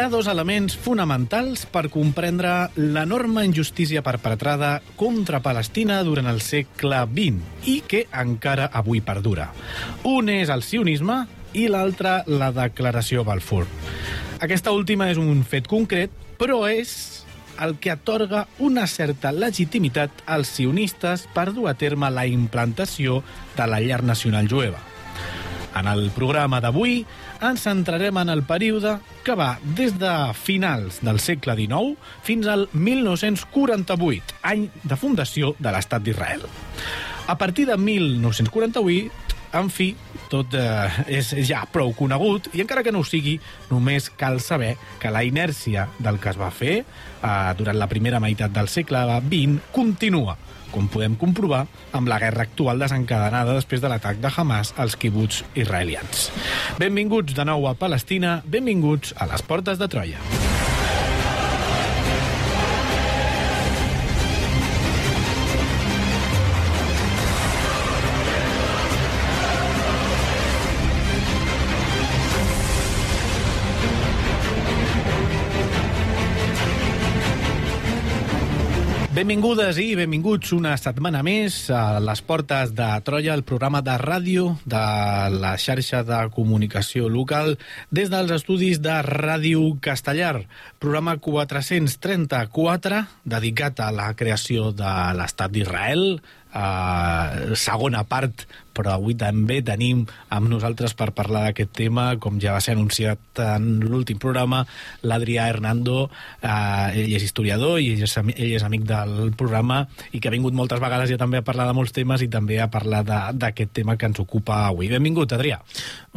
Ha dos elements fonamentals per comprendre l'enorme injustícia perpetrada contra Palestina durant el segle XX i que encara avui perdura. Un és el sionisme i l'altre la declaració Balfour. Aquesta última és un fet concret, però és el que atorga una certa legitimitat als sionistes per dur a terme la implantació de la llar nacional jueva. En el programa d'avui ens centrarem en el període que va des de finals del segle XIX fins al 1948, any de fundació de l'Estat d'Israel. A partir de 1948, en fi, tot eh, és ja prou conegut i encara que no ho sigui, només cal saber que la inèrcia del que es va fer eh, durant la primera meitat del segle XX continua com podem comprovar amb la guerra actual desencadenada després de l'atac de Hamas als kibbutz israelians. Benvinguts de nou a Palestina, benvinguts a les portes de Troia. Benvingudes i benvinguts una setmana més a les portes de Troia, el programa de ràdio de la xarxa de comunicació local des dels estudis de Ràdio Castellar, programa 434 dedicat a la creació de l'Estat d'Israel, Uh, segona part, però avui també tenim amb nosaltres per parlar d'aquest tema, com ja va ser anunciat en l'últim programa, l'Adrià Hernando, uh, ell és historiador i ell és, ell és amic del programa i que ha vingut moltes vegades ja també a parlar de molts temes i també a parlar d'aquest tema que ens ocupa avui. Benvingut, Adrià.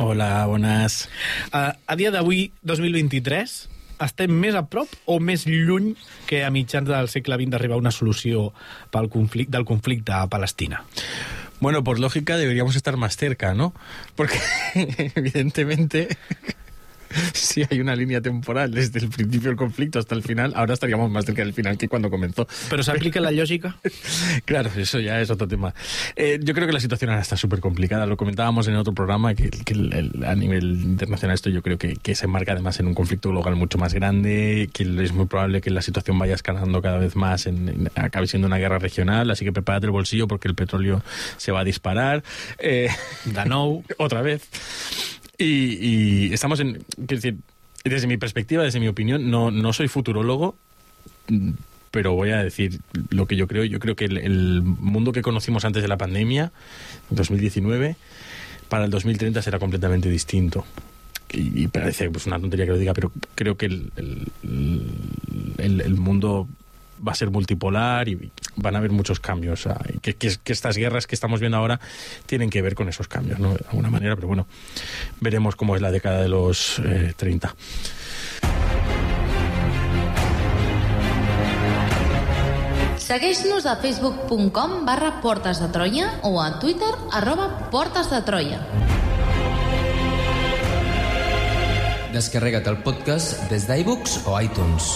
Hola, bones. Uh, a dia d'avui, 2023, estem més a prop o més lluny que a mitjans del segle XX d'arribar a una solució pel conflicte, del conflicte a Palestina? Bueno, por lógica deberíamos estar más cerca, ¿no? Porque evidentemente si hay una línea temporal desde el principio del conflicto hasta el final, ahora estaríamos más cerca del final que cuando comenzó. ¿Pero se aplica la lógica? claro, eso ya es otro tema. Eh, yo creo que la situación ahora está súper complicada. Lo comentábamos en otro programa, que, que el, el, a nivel internacional esto yo creo que, que, se enmarca además en un conflicto global mucho más grande, que es muy probable que la situación vaya escalando cada vez más, en, en, acabe siendo una guerra regional, así que prepárate el bolsillo porque el petróleo se va a disparar. Eh, Danou, otra vez. Y, y estamos en. Decir, desde mi perspectiva, desde mi opinión, no, no soy futurólogo, pero voy a decir lo que yo creo. Yo creo que el, mundo que conocimos antes de la pandemia, 2019, para el 2030 será completamente distinto y, parece pues, una tontería que lo diga, pero creo que el, el, mundo va a ser multipolar y van a haber muchos cambios. Que, que, que, estas guerras que estamos viendo ahora tienen que ver con esos cambios, ¿no? De alguna manera, pero bueno, veremos cómo es la década de los eh, 30. Segueix-nos a facebook.com barra Portes de Troia o a Twitter arroba Portes de Troia. Descarrega't el podcast des d'iBooks o iTunes.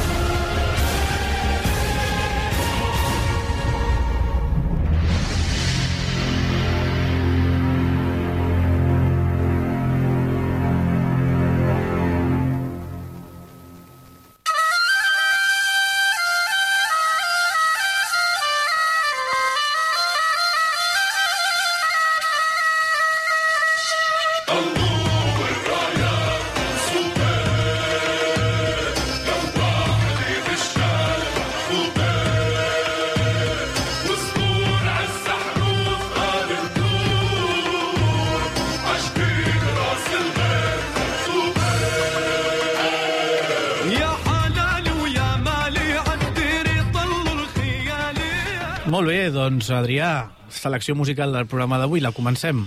Molt bé, doncs, Adrià, selecció musical del programa d'avui, la comencem.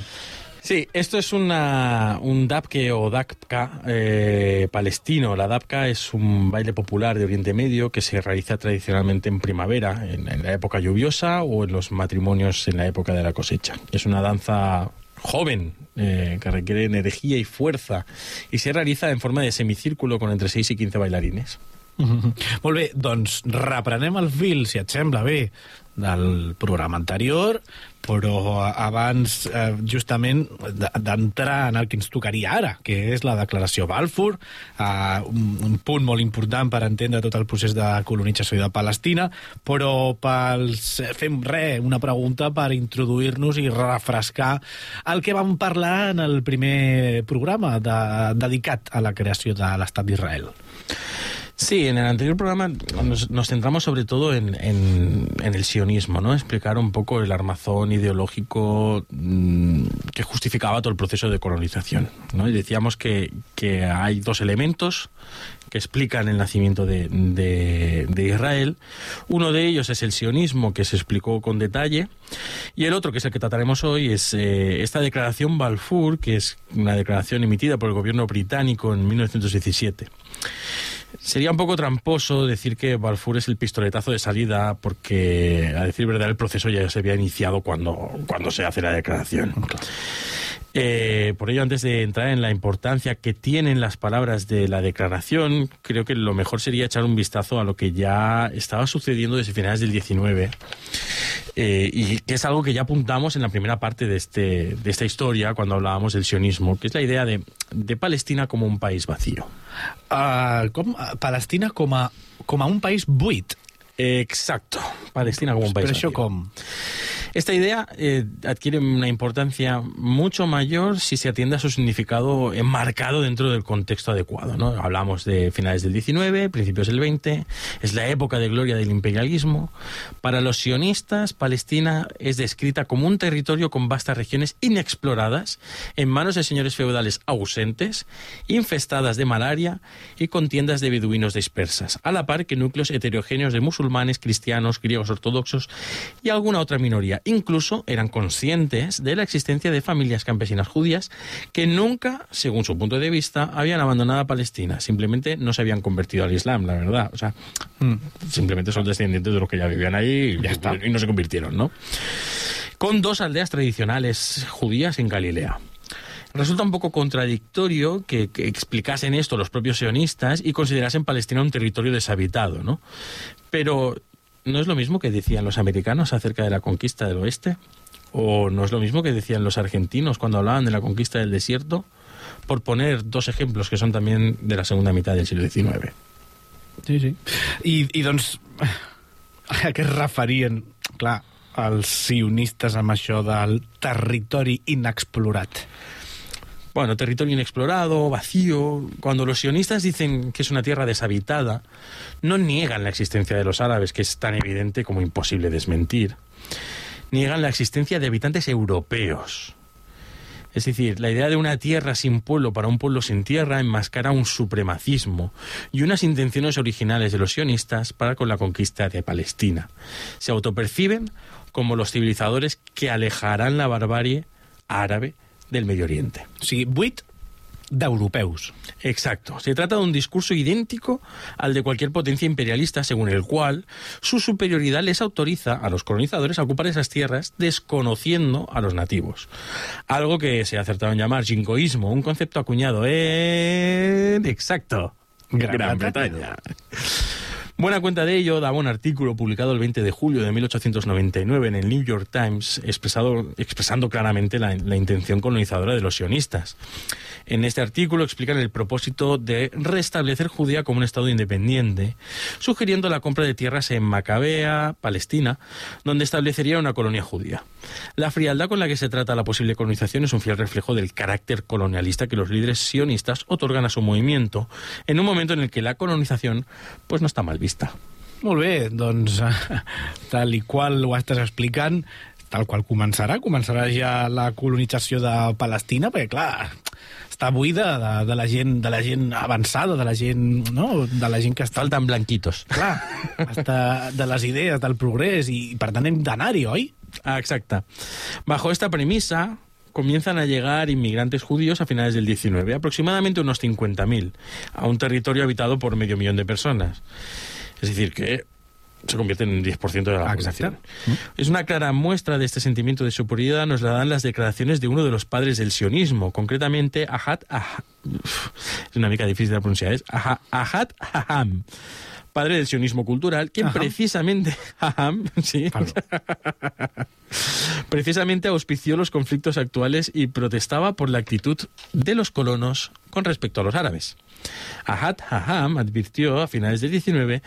Sí, esto es una, un dabke o dakka eh, palestino. La dabka es un baile popular de Oriente Medio que se realiza tradicionalmente en primavera, en, en la época lluviosa o en los matrimonios en la época de la cosecha. Es una danza joven, eh, que requiere energía y fuerza, y se realiza en forma de semicírculo con entre 6 y 15 bailarines. Molt bé, doncs reprenem el fil, si et sembla bé, del programa anterior, però abans, eh, justament, de- d'entrar en el que ens tocaria ara, que és la declaració Balfour, eh, un, un punt molt important per entendre tot el procés de colonització de Palestina, però pels, fem res, una pregunta per introduir-nos i refrescar el que vam parlar en el primer programa de, dedicat a la creació de l'Estat d'Israel. Sí, en el anterior programa nos, centramos sobre todo en, el sionismo, ¿no? Explicar un poco el armazón ideológico mm, que justificaba todo el proceso de colonización, ¿no? Y decíamos que, hay dos elementos que explican el nacimiento de Israel. Uno de ellos es el sionismo, que se explicó con detalle, y el otro, que es el que trataremos hoy, es eh, esta declaración Balfour, que es una declaración emitida por el gobierno británico en 1917. Sería un poco tramposo decir que Balfour es el pistoletazo de salida porque, a decir verdad, el proceso ya se había iniciado cuando, cuando se hace la declaración. Eh, por ello, antes de entrar en la importancia que tienen las palabras de la declaración, creo que lo mejor sería echar un vistazo a lo que ya estaba sucediendo desde finales del 19 eh, y que es algo que ya apuntamos en la primera parte de, este, de esta historia cuando hablábamos del sionismo, que es la idea de, de Palestina como un país vacío. Uh, com, uh, Palestina com a, com a un país buit. Exacto, Palestina como un país Però això vacío. com? Esta idea eh, adquiere una importancia mucho mayor si se atiende a su significado enmarcado dentro del contexto adecuado. ¿no? Hablamos de finales del 19, principios del 20, es la época de gloria del imperialismo. Para los sionistas, Palestina es descrita como un territorio con vastas regiones inexploradas, en manos de señores feudales ausentes, infestadas de malaria y con tiendas de beduinos dispersas, a la par que núcleos heterogéneos de musulmanes, cristianos, griegos ortodoxos y alguna otra minoría. Incluso eran conscientes de la existencia de familias campesinas judías que nunca, según su punto de vista, habían abandonado a Palestina. Simplemente no se habían convertido al Islam, la verdad. O sea, simplemente son descendientes de los que ya vivían ahí y, Ya está. y no se convirtieron, ¿no? Con dos aldeas tradicionales judías en Galilea. Resulta un poco contradictorio que, que explicasen esto los propios sionistas y considerasen Palestina un territorio deshabitado, ¿no? Pero ¿no es lo mismo que decían los americanos acerca de la conquista del oeste? ¿O no es lo mismo que decían los argentinos cuando hablaban de la conquista del desierto? Por poner dos ejemplos que son también de la segunda mitad del siglo XIX. Sí, sí. I, i doncs, a què es referien, clar, els sionistes amb això territori inexplorat? Bueno, territorio inexplorado, vacío. Cuando los sionistas dicen que es una tierra deshabitada, no niegan la existencia de los árabes, que es tan evidente como imposible desmentir. Niegan la existencia de habitantes europeos. Es decir, la idea de una tierra sin pueblo para un pueblo sin tierra enmascara un supremacismo y unas intenciones originales de los sionistas para con la conquista de Palestina. Se autoperciben como los civilizadores que alejarán la barbarie árabe del Medio Oriente. Sigui, buit d'europeus. Exacto. Se trata de un discurso idéntico al de cualquier potencia imperialista, según el cual su superioridad les autoriza a los colonizadores a ocupar esas tierras desconociendo a los nativos. Algo que se ha acertado en llamar jingoísmo, un concepto acuñado en... Exacto. Gran Bretaña. Buena cuenta de ello daba un artículo publicado el 20 de julio de 1899 en el New York Times expresando claramente la, la intención colonizadora de los sionistas. En este artículo explican el propósito de restablecer Judea como un Estado independiente, sugiriendo la compra de tierras en Macabea, Palestina, donde establecería una colonia judía. La frialdad con la que se trata la posible colonización es un fiel reflejo del carácter colonialista que los líderes sionistas otorgan a su movimiento en un momento en el que la colonización pues no está mal vista. Molt bé, doncs, tal i qual ho estàs explicant, tal qual començarà, començarà ja la colonització de Palestina, perquè, clar, està buida de, de, la gent, de la gent avançada, de la gent, no? de la gent que està... Faltan blanquitos. Clar, està de les idees, del progrés, i per tant hem d'anar-hi, oi? Ah, exacta. Bajo esta premisa, comienzan a llegar inmigrantes judíos a finales del 19, aproximadamente unos 50.000, a un territorio habitado por medio millón de personas. Es decir, que se convierte en un 10% de la Ah, población. exacte. Es una clara muestra de este sentimiento de superioridad, nos la dan las declaraciones de uno de los padres del sionismo, concretamente Ahad Ah- Uf, Es una mica difícil de pronunciar, es Aha- Ahad Aham, padre del sionismo cultural, quien Ajá. precisamente... Aham, sí, precisamente auspició los conflictos actuales y protestaba por la actitud de los colonos con respecto a los árabes. Ahad Haham advirtió a finales del 19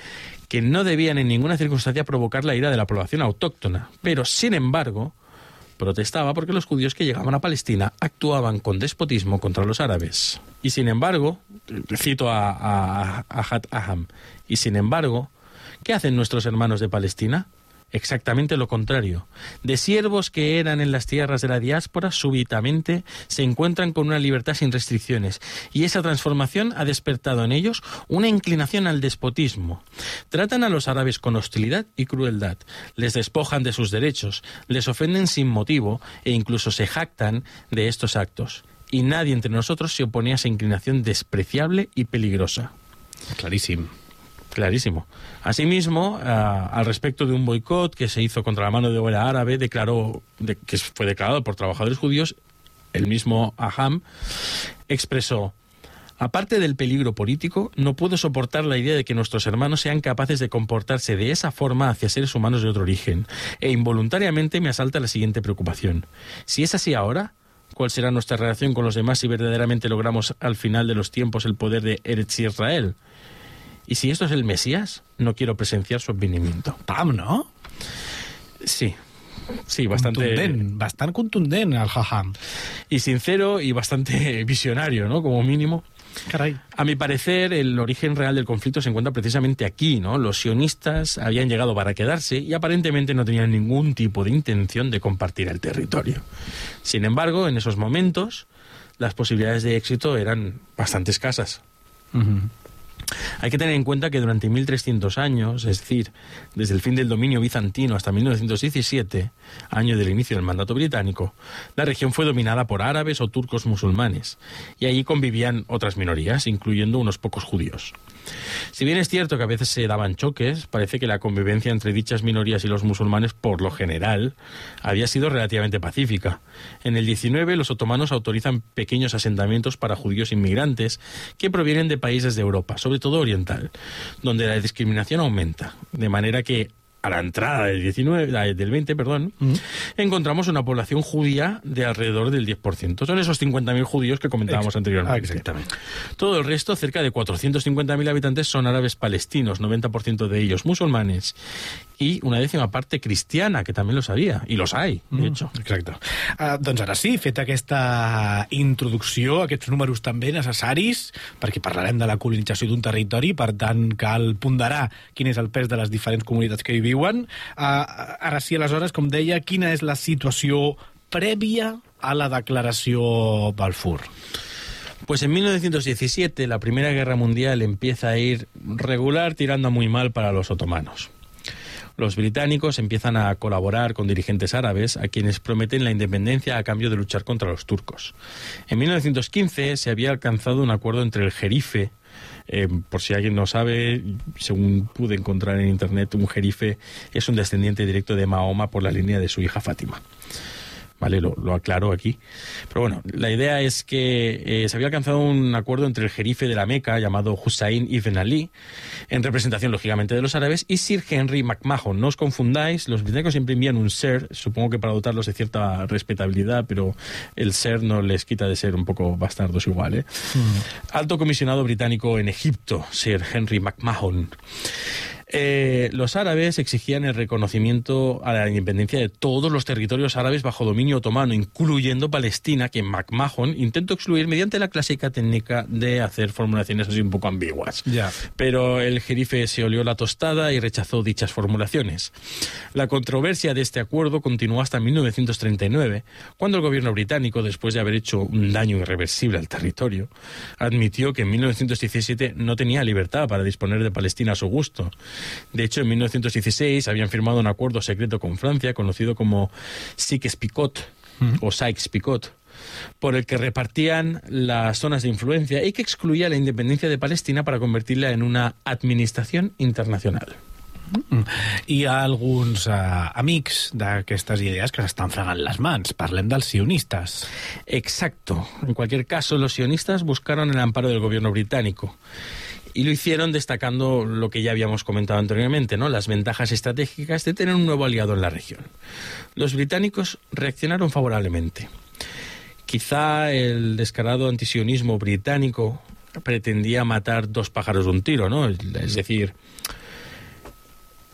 que no debían en ninguna circunstancia provocar la ira de la población autóctona, pero sin embargo protestaba porque los judíos que llegaban a Palestina actuaban con despotismo contra los árabes. Y sin embargo, cito a, a, a Ahad Haham, y sin embargo, ¿qué hacen nuestros hermanos de Palestina? Exactamente lo contrario. De siervos que eran en las tierras de la diáspora, súbitamente se encuentran con una libertad sin restricciones, y esa transformación ha despertado en ellos una inclinación al despotismo. Tratan a los árabes con hostilidad y crueldad, les despojan de sus derechos, les ofenden sin motivo e incluso se jactan de estos actos. Y nadie entre nosotros se opone a esa inclinación despreciable y peligrosa. Claríssim. Clarísimo. Asimismo, ah, al respecto de un boicot que se hizo contra la mano de obra árabe, declaró de- que fue declarado por trabajadores judíos, el mismo Aham expresó. Aparte del peligro político, no puedo soportar la idea de que nuestros hermanos sean capaces de comportarse de esa forma hacia seres humanos de otro origen, e involuntariamente me asalta la siguiente preocupación. Si es así ahora, ¿cuál será nuestra relación con los demás si verdaderamente logramos al final de los tiempos el poder de Eretz Israel? Y si esto es el Mesías, no quiero presenciar su advenimiento. Pam, no? Sí, sí, bastante Contundent, bastant contundent, el Haham. y sincero y bastante visionario, ¿no? Como mínimo. Carai. A mi parecer, el origen real del conflicto se encuentra precisamente aquí, ¿no? Los sionistas habían llegado para quedarse y aparentemente no tenían ningún tipo de intención de compartir el territorio. Sin embargo, en esos momentos, las posibilidades de éxito eran bastante escasas. Hay que tener en cuenta que durante 1300 años, es decir, desde el fin del dominio bizantino hasta 1917, año del inicio del mandato británico, la región fue dominada por árabes o turcos musulmanes, y allí convivían otras minorías, incluyendo unos pocos judíos. Si bien es cierto que a veces se daban choques, parece que la convivencia entre dichas minorías y los musulmanes, por lo general, había sido relativamente pacífica. En el 19, los otomanos autorizan pequeños asentamientos para judíos inmigrantes que provienen de países de Europa, sobre todo oriental, donde la discriminación aumenta, de manera que a la entrada del 19, eh, del 20, perdón, encontramos una población judía de alrededor del 10%. Son esos 50.000 judíos que comentábamos anteriormente. Exactamente. Todo el resto, cerca de 450.000 habitantes, son árabes palestinos, 90% de ellos musulmanes, y una décima parte cristiana, que también los había, y los hay, de hecho. Exacte. Uh, doncs ara sí, feta aquesta introducció, aquests números també necessaris, perquè parlarem de la colonització d'un territori, per tant cal ponderar quin és el pes de les diferents comunitats que hi viuen. Uh, ara sí, aleshores, com deia, quina és la situació prèvia a la declaració Balfour? Pues en 1917 la Primera Guerra Mundial empieza a ir regular tirando muy mal para los otomanos. Los británicos empiezan a colaborar con dirigentes árabes a quienes prometen la independencia a cambio de luchar contra los turcos. En 1915 se había alcanzado un acuerdo entre el jerife, eh, por si alguien no sabe, según pude encontrar en internet, un jerife es un descendiente directo de Mahoma por la línea de su hija Fátima. ¿Vale? Lo, lo aclaro aquí. Pero bueno, la idea es que eh, se había alcanzado un acuerdo entre el jerife de la Meca, llamado Hussein ibn Ali, en representación, lógicamente, de los árabes, y Sir Henry McMahon. No os confundáis, los británicos siempre envían un Sir, supongo que para dotarlos de cierta respetabilidad, pero el Sir no les quita de ser un poco bastardos igual, ¿eh? Alto comisionado británico en Egipto, Sir Henry McMahon. Eh, los árabes exigían el reconocimiento a la independencia de todos los territorios árabes bajo dominio otomano, incluyendo Palestina, que McMahon intentó excluir mediante la clásica técnica de hacer formulaciones así un poco ambiguas. Ya. Pero el jerife se olió la tostada y rechazó dichas formulaciones. La controversia de este acuerdo continuó hasta 1939, cuando el gobierno británico, después de haber hecho un daño irreversible al territorio, admitió que en 1917 no tenía libertad para disponer de Palestina a su gusto. De hecho, en 1916 habían firmado un acuerdo secreto con Francia, conocido como Sykes-Picot o Sykes-Picot, por el que repartían las zonas de influencia y que excluía la independencia de Palestina para convertirla en una administración internacional. Hi ha alguns eh, amics d'aquestes idees que s'estan fregant les mans. Parlem dels sionistes. Exacto. En cualquier caso, los sionistas buscaron el amparo del gobierno británico. Y lo hicieron destacando lo que ya habíamos comentado anteriormente, ¿no? Las ventajas estratégicas de tener un nuevo aliado en la región. Los británicos reaccionaron favorablemente. Quizá el descarado antisionismo británico pretendía matar dos pájaros de un tiro, ¿no? Es decir,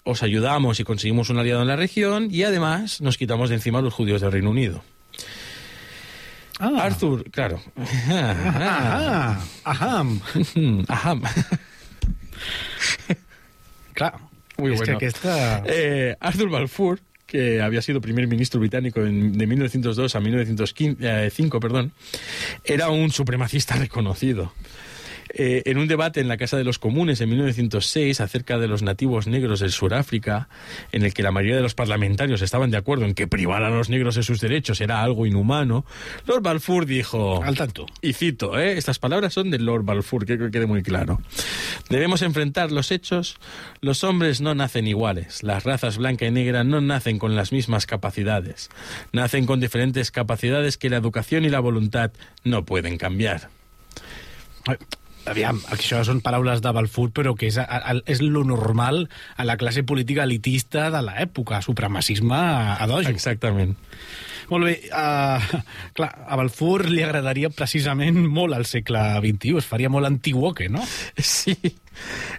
os ayudamos y conseguimos un aliado en la región y además nos quitamos de encima a los judíos del Reino Unido. Ah. Arthur, claro. Ahà, aham. Ajá. Clar, Muy bueno. que. Eh, Arthur Balfour, que había sido primer ministro británico en- de 1902 a 1905, perdón, era un supremacista reconocido. Eh, en un debate en la Casa de los Comunes en 1906 acerca de los nativos negros del Suráfrica, en el que la mayoría de los parlamentarios estaban de acuerdo en que privar a los negros de sus derechos era algo inhumano, Lord Balfour dijo... Al tanto. Y cito, ¿eh? estas palabras son de Lord Balfour, que creo que quede muy claro. Debemos enfrentar los hechos. Los hombres no nacen iguales. Las razas blanca y negra no nacen con las mismas capacidades. Nacen con diferentes capacidades que la educación y la voluntad no pueden cambiar. Aviam, això són paraules de Balfour, però que és, a, és lo normal a la classe política elitista de l'època, supremacisme a, dojo. Exactament. Molt bé, uh, clar, a Balfour li agradaria precisament molt al segle XXI, es faria molt antiguoque, no? Sí.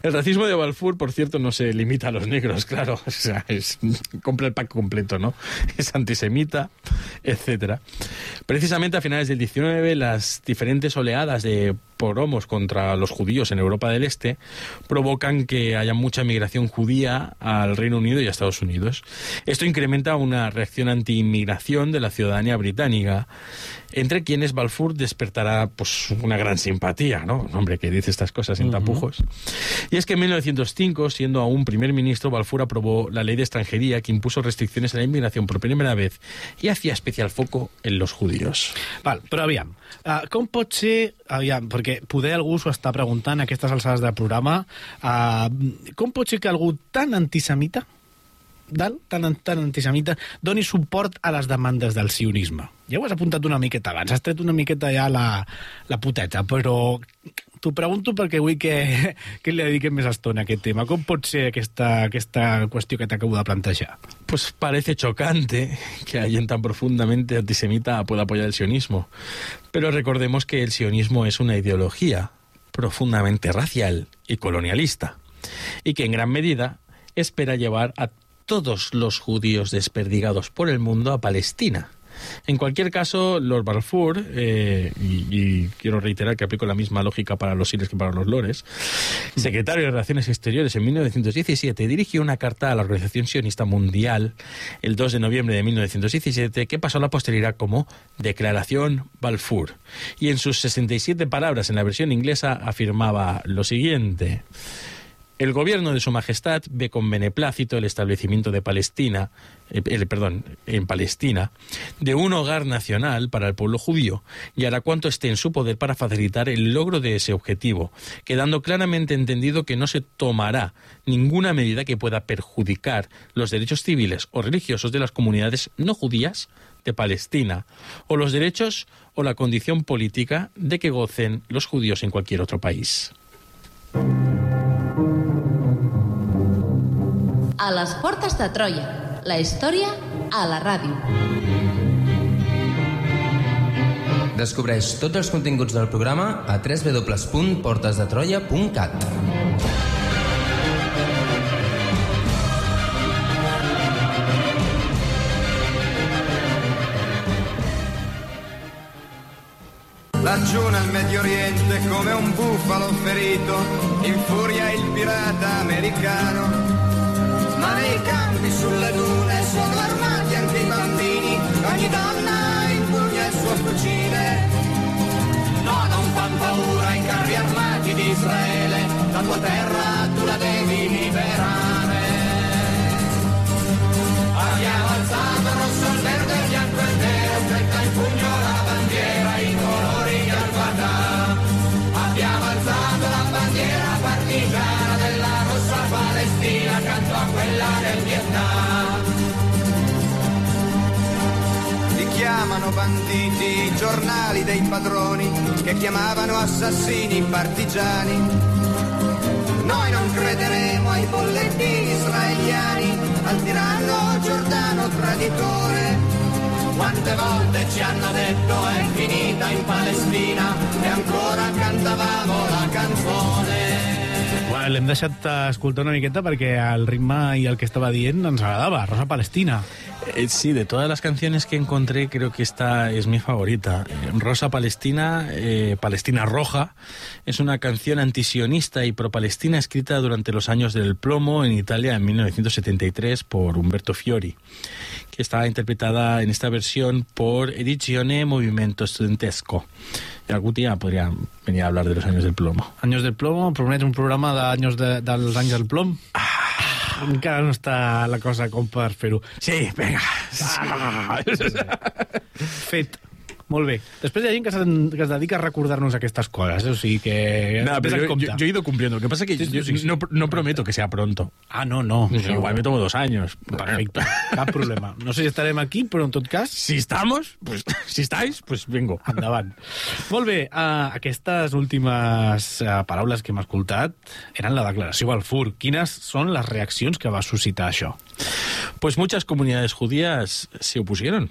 El racismo de Balfour, por cierto, no se limita a los negros, claro. O sea, es, compra el pack completo, ¿no? Es antisemita, etcétera. Precisamente a finales del 19, las diferentes oleadas de poromos contra los judíos en Europa del Este provocan que haya mucha migración judía al Reino Unido y a Estados Unidos. Esto incrementa una reacción anti-inmigración de la ciudadanía británica, entre quienes Balfour despertará pues, una gran simpatía, ¿no? Un hombre que dice estas cosas sin tapujos. Y es que en 1905, siendo aún primer ministro, Balfour aprobó la ley de extranjería que impuso restricciones a la inmigración por primera vez y hacía especial foco en los judíos. Val, però aviam, uh, com pot ser... Aviam, perquè poder algú s'ho està preguntant a aquestes alçades del programa, uh, com pot ser que algú tan antisemita dalt, tan, tan antisemita, doni suport a les demandes del sionisme. Ja ho has apuntat una miqueta abans, has tret una miqueta ja la, la puteta, però t'ho pregunto perquè vull que, que li dediquem més estona a aquest tema. Com pot ser aquesta, aquesta qüestió que t'acabo de plantejar? Pues parece chocante que alguien tan profundamente antisemita pueda apoyar el sionismo. Pero recordemos que el sionismo es una ideología profundamente racial y colonialista, y que en gran medida espera llevar a todos los judíos desperdigados por el mundo a Palestina. En cualquier caso, Lord Balfour, eh, y, quiero reiterar que aplico la misma lógica para los siles que para los lores, secretario de Relaciones Exteriores en 1917, dirigió una carta a la Organización Sionista Mundial el 2 de noviembre de 1917 que pasó a la posteridad como Declaración Balfour. Y en sus 67 palabras en la versión inglesa afirmaba lo siguiente. El gobierno de Su Majestad ve con beneplácito el establecimiento de Palestina, eh, el- perdón, en Palestina, de un hogar nacional para el pueblo judío y hará cuanto esté en su poder para facilitar el logro de ese objetivo, quedando claramente entendido que no se tomará ninguna medida que pueda perjudicar los derechos civiles o religiosos de las comunidades no judías de Palestina o los derechos o la condición política de que gocen los judíos en cualquier otro país. A les portes de Troia, la història a la ràdio. Descobreix tots els continguts del programa a www.portesdetroia.cat. Laggiù nel Medio Oriente come un bufalo ferito, infuria il pirata americano Ma nei campi sulle dune sono armati anche i bambini, ogni donna impugna il suo fucile. No, non fan paura i carri armati di Israele, chiamano banditi i giornali dei padroni che chiamavano assassini partigiani. Noi non crederemo ai bollettini israeliani, al tiranno Giordano traditore. Quante volte ci hanno detto è finita in Palestina e ancora cantavamo la canzone. Bueno, L'hem deixat escoltar una miqueta perquè el ritme i el que estava dient ens agradava, Rosa Palestina. Eh, sí, de todas las canciones que encontré, creo que esta es mi favorita. Eh, Rosa Palestina, eh, Palestina Roja, es una canción antisionista y pro-palestina escrita durante los años del plomo en Italia en 1973 por Umberto Fiori, que estaba interpretada en esta versión por Edizione Movimento Studentesco. Y algún día podría venir a hablar de los años del plomo. Anys del plomo, promet un programa d'anys de, dels anys del plom. Ah, encara no està la cosa com per fer-ho. Sí, venga. Fet. Molt bé. Després hi ha gent que, se- que es dedica a recordar-nos aquestes coses, o sigui que... Yo, compte. yo- yo he ido cumpliendo. Lo que pasa que Sí, sí, yo sí, sí. no, no prometo que sea pronto. Ah, no, no. Igual me tomo dos años. Perfecte, cap problema. No sé si estarem aquí, però en tot cas, Si estamos, pues si estáis, pues vengo. endavant. Molt bé, uh, aquestes últimes uh, paraules que hem escoltat eren la declaració Balfour. Quines són les reaccions que va suscitar això? Pues muchas comunidades judías se opusieron.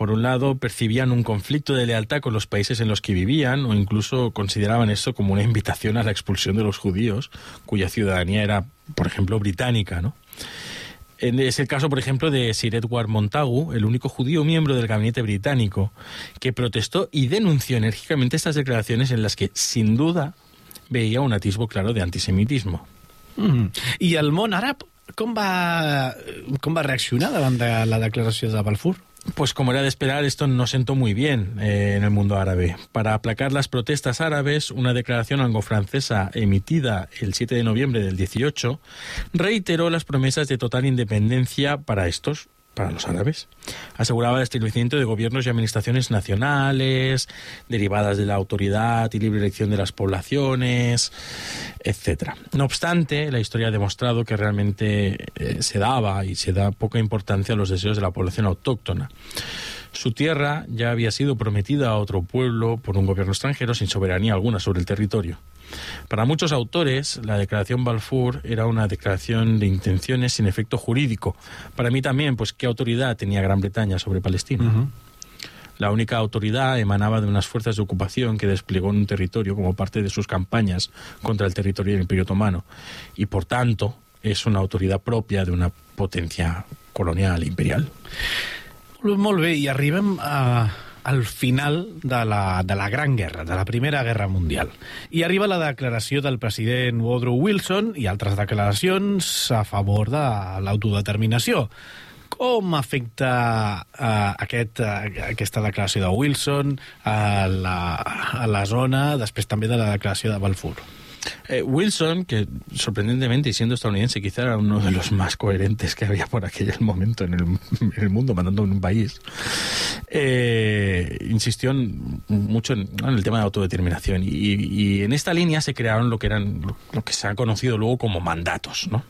Por un lado, percibían un conflicto de lealtad con los países en los que vivían o incluso consideraban esto como una invitación a la expulsión de los judíos, cuya ciudadanía era, por ejemplo, británica, ¿no? Es el caso, por ejemplo, de Sir Edward Montagu, el único judío miembro del gabinete británico, que protestó y denunció enérgicamente estas declaraciones en las que, sin duda, veía un atisbo claro de antisemitismo. Mm. I el món va, com va reaccionar davant de la declaració de Balfour? Pues como era de esperar, esto no sentó muy bien eh, en el mundo árabe. Para aplacar las protestas árabes, una declaración anglo-francesa emitida el 7 de noviembre del 18 reiteró las promesas de total independencia para estos, para los árabes. Aseguraba el establecimiento de gobiernos y administraciones nacionales, derivadas de la autoridad y libre elección de las poblaciones, etcétera. No obstante, la historia ha demostrado que realmente eh, se daba y se da poca importancia a los deseos de la población autóctona. Su tierra ya había sido prometida a otro pueblo por un gobierno extranjero sin soberanía alguna sobre el territorio. Para muchos autores, la declaración Balfour era una declaración de intenciones sin efecto jurídico. Para mí también, pues qué autoridad tenía Gran Bretaña sobre Palestina. La única autoridad emanaba de unas fuerzas de ocupación que desplegó en un territorio como parte de sus campañas contra el territorio del Imperio Otomano y, por tanto, es una autoridad propia de una potencia colonial imperial. Molt bé, i arribem a, al final de la, de la Gran Guerra, de la Primera Guerra Mundial. I arriba la declaració del president Woodrow Wilson i altres declaracions a favor de l'autodeterminació. Com afecta uh, aquest, uh, aquesta declaració de Wilson a la, a la zona, després també de la declaració de Balfour? Eh, Wilson, que sorprendentemente y siendo estadounidense quizá era uno de los más coherentes que había por aquel momento en el, en el mundo, mandando en un país, eh, insistió mucho en, el tema de autodeterminación y, en esta línea se crearon lo que eran lo, que se ha conocido luego como mandatos, ¿no?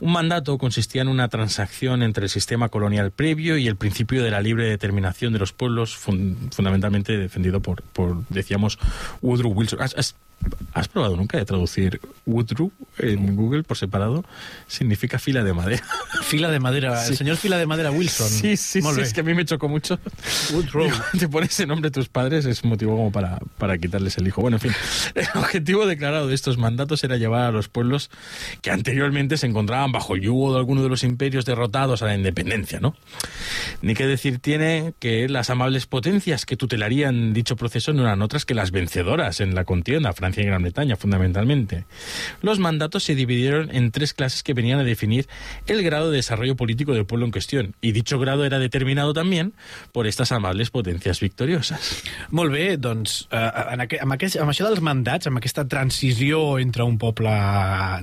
Un mandato consistía en una transacción entre el sistema colonial previo y el principio de la libre determinación de los pueblos, fun- fundamentalmente defendido por, decíamos, Woodrow Wilson. ¿Has probado nunca de traducir Woodrow en Google por separado? Significa fila de madera. Fila de madera, el señor Fila de madera Wilson. Sí, sí, sí, es que a mí me chocó mucho. Woodrow. Te pones ese nombre a tus padres, es motivo como para, para quitarles el hijo. Bueno, en fin, el objetivo declarado de estos mandatos era llevar a los pueblos que anteriormente se encontraban bajo el yugo de alguno de los imperios derrotados a la independencia, ¿no? Ni qué decir tiene que las amables potencias que tutelarían dicho proceso no eran otras que las vencedoras en la contienda, Francia y Gran Bretaña, fundamentalmente. Los mandatos se dividieron en tres clases que venían a definir el grado de desarrollo político del pueblo en cuestión, y dicho grado era determinado también por estas amables potencias victoriosas. Molt bé, doncs, eh, en aqu amb, aquest, amb això dels mandats, amb aquesta transició entre un poble,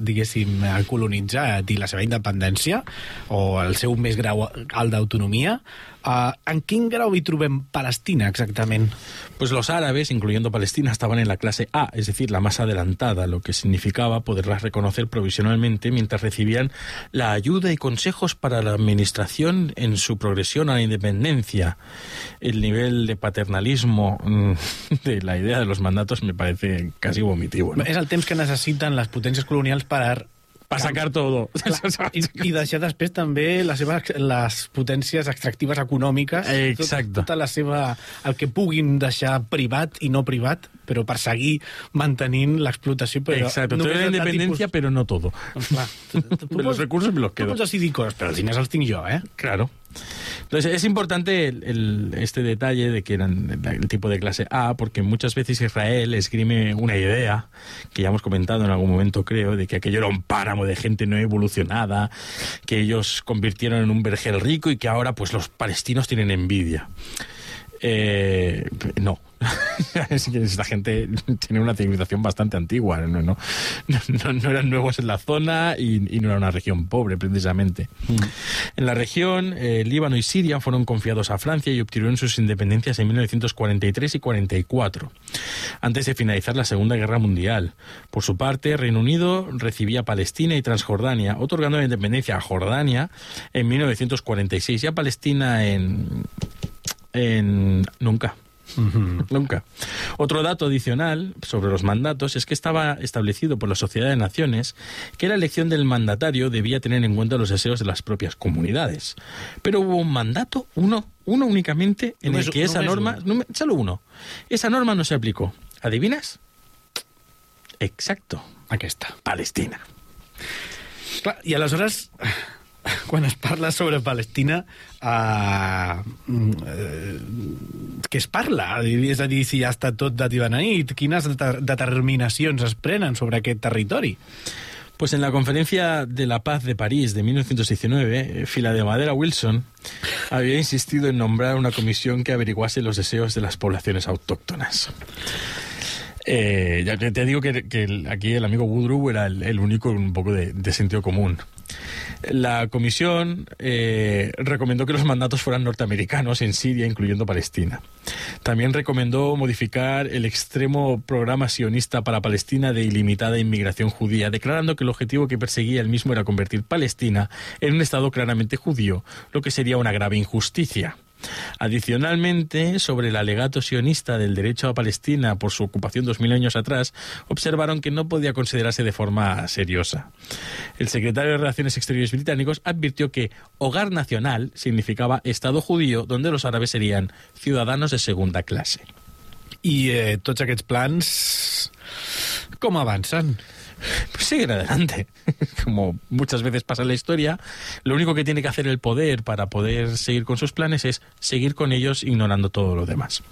diguéssim, eh, colonitzat i la seva independència, o el seu més grau alt d'autonomia, eh, en quin grau hi trobem Palestina, exactament? Pues los árabes, incluyendo Palestina, estaban en la clase A, es decir, la más adelantada, lo que significaba poderlas reconocer provisionalmente mientras recibían la ayuda y consejos para la administración en su progresión a la independencia. El nivel de paternalismo mm, de la idea de los mandatos me parece casi vomitivo. ¿no? És el temps que necessiten les potències colonials per Para sacar todo. I, i deixar després també les, seves, les potències extractives econòmiques, Exacte. Tot, tota la seva, el que puguin deixar privat i no privat, però per seguir mantenint l'explotació. Però Exacto, només toda la de independencia, tipus- pero no todo. Clar, tu, tu, tu Los pots- recursos me los Tu quedo. pots decidir coses, però els diners els tinc jo, eh? Claro. Entonces es importante el- este detalle de que eran el, el tipo de clase A, porque muchas veces Israel esgrime una idea, que ya hemos comentado en algún momento creo, de que aquello era un páramo de gente no evolucionada, que ellos convirtieron en un vergel rico y que ahora pues los palestinos tienen envidia. Eh, no. Es que Esta gente tiene una civilización bastante antigua. No, no, no- no eran nuevos en la zona y, y no era una región pobre, precisamente. En la región, eh, Líbano y Siria fueron confiados a Francia y obtuvieron sus independencias en 1943 y 44, antes de finalizar la Segunda Guerra Mundial. Por su parte, Reino Unido recibía Palestina y Transjordania, otorgando la independencia a Jordania en 1946 y a Palestina en en nunca. Nunca. Otro dato adicional sobre los mandatos es que estaba establecido por la Sociedad de Naciones que la elección del mandatario debía tener en cuenta los deseos de las propias comunidades. Pero hubo un mandato, uno, uno únicamente, en el que esa norma, un. nume- solo uno, esa norma no se aplicó. ¿Adivinas? Exacto, Aquesta. Palestina. Clar, I aleshores, quan es parla sobre Palestina, uh, uh, què es parla? És a dir, si ja està tot de Tibananit, quines deter determinacions es prenen sobre aquest territori? Pues en la conferencia de la paz de París de 1919, eh, Fila de Madera Wilson había insistido en nombrar una comisión que averiguase los deseos de las poblaciones autóctonas. Eh, ya te digo que, aquí el amigo Woodrow era el, único un poco de, de sentido común. La comisión eh, recomendó que los mandatos fueran norteamericanos en Siria, incluyendo Palestina. También recomendó modificar el extremo programa sionista para Palestina de ilimitada inmigración judía, declarando que el objetivo que perseguía el mismo era convertir Palestina en un Estado claramente judío, lo que sería una grave injusticia. Adicionalmente, sobre el alegato sionista del derecho a Palestina por su ocupación dos mil años atrás, observaron que no podía considerarse de forma seriosa. El secretario de Relaciones Exteriores británicos advirtió que hogar nacional significaba Estado judío donde los árabes serían ciudadanos de segunda clase. I eh, tots aquests plans com avancen? Pues siguen adelante. Como muchas veces pasa en la historia, lo único que tiene que hacer el poder para poder seguir con sus planes es seguir con ellos ignorando todo lo demás.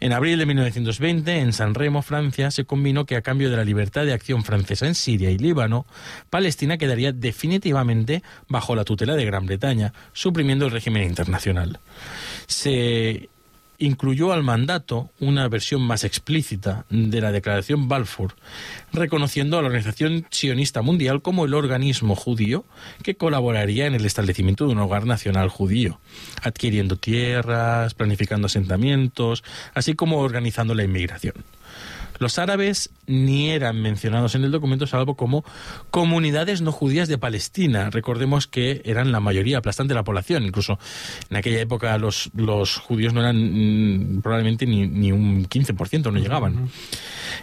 En abril de 1920, en San Remo, Francia, se combinó que a cambio de la libertad de acción francesa en Siria y Líbano, Palestina quedaría definitivamente bajo la tutela de Gran Bretaña, suprimiendo el régimen internacional. Se incluyó al mandato una versión más explícita de la Declaración Balfour, reconociendo a la Organización Sionista Mundial como el organismo judío que colaboraría en el establecimiento de un hogar nacional judío, adquiriendo tierras, planificando asentamientos, así como organizando la inmigración. Los árabes ni eran mencionados en el documento salvo como comunidades no judías de Palestina. Recordemos que eran la mayoría aplastante de la población. Incluso en aquella época los, los judíos no eran mm, probablemente ni, ni un 15%, no llegaban.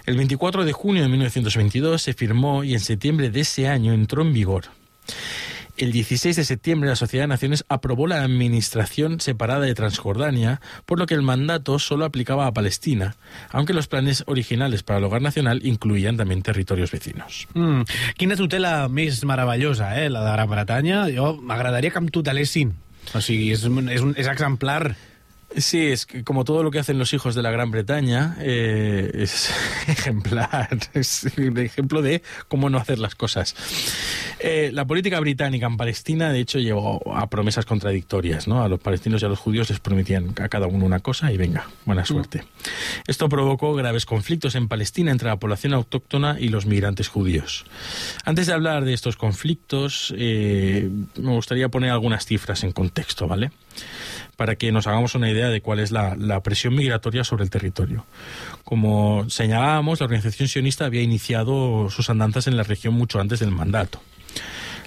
El 24 de junio de 1922 se firmó y en septiembre de ese año entró en vigor. El 16 de septiembre la Sociedad de Naciones aprobó la administración separada de Transjordania, por lo que el mandato solo aplicaba a Palestina, aunque los planes originales para el hogar nacional incluían también territorios vecinos. Mm. Quina tutela més meravellosa, eh, la de Gran Bretanya. Jo m'agradaria que em tutelessin. O sigui, és, és, un, és exemplar. Sí, es que como todo lo que hacen los hijos de la Gran Bretaña, eh, es ejemplar, es un ejemplo de cómo no hacer las cosas. Eh, la política británica en Palestina, de hecho, llevó a promesas contradictorias, ¿no? A los palestinos y a los judíos les prometían a cada uno una cosa y venga, buena suerte. Esto provocó graves conflictos en Palestina entre la población autóctona y los migrantes judíos. Antes de hablar de estos conflictos, eh, me gustaría poner algunas cifras en contexto, ¿vale? Para que nos hagamos una idea de cuál es la, la presión migratoria sobre el territorio. Como señalábamos, la organización sionista había iniciado sus andanzas en la región mucho antes del mandato.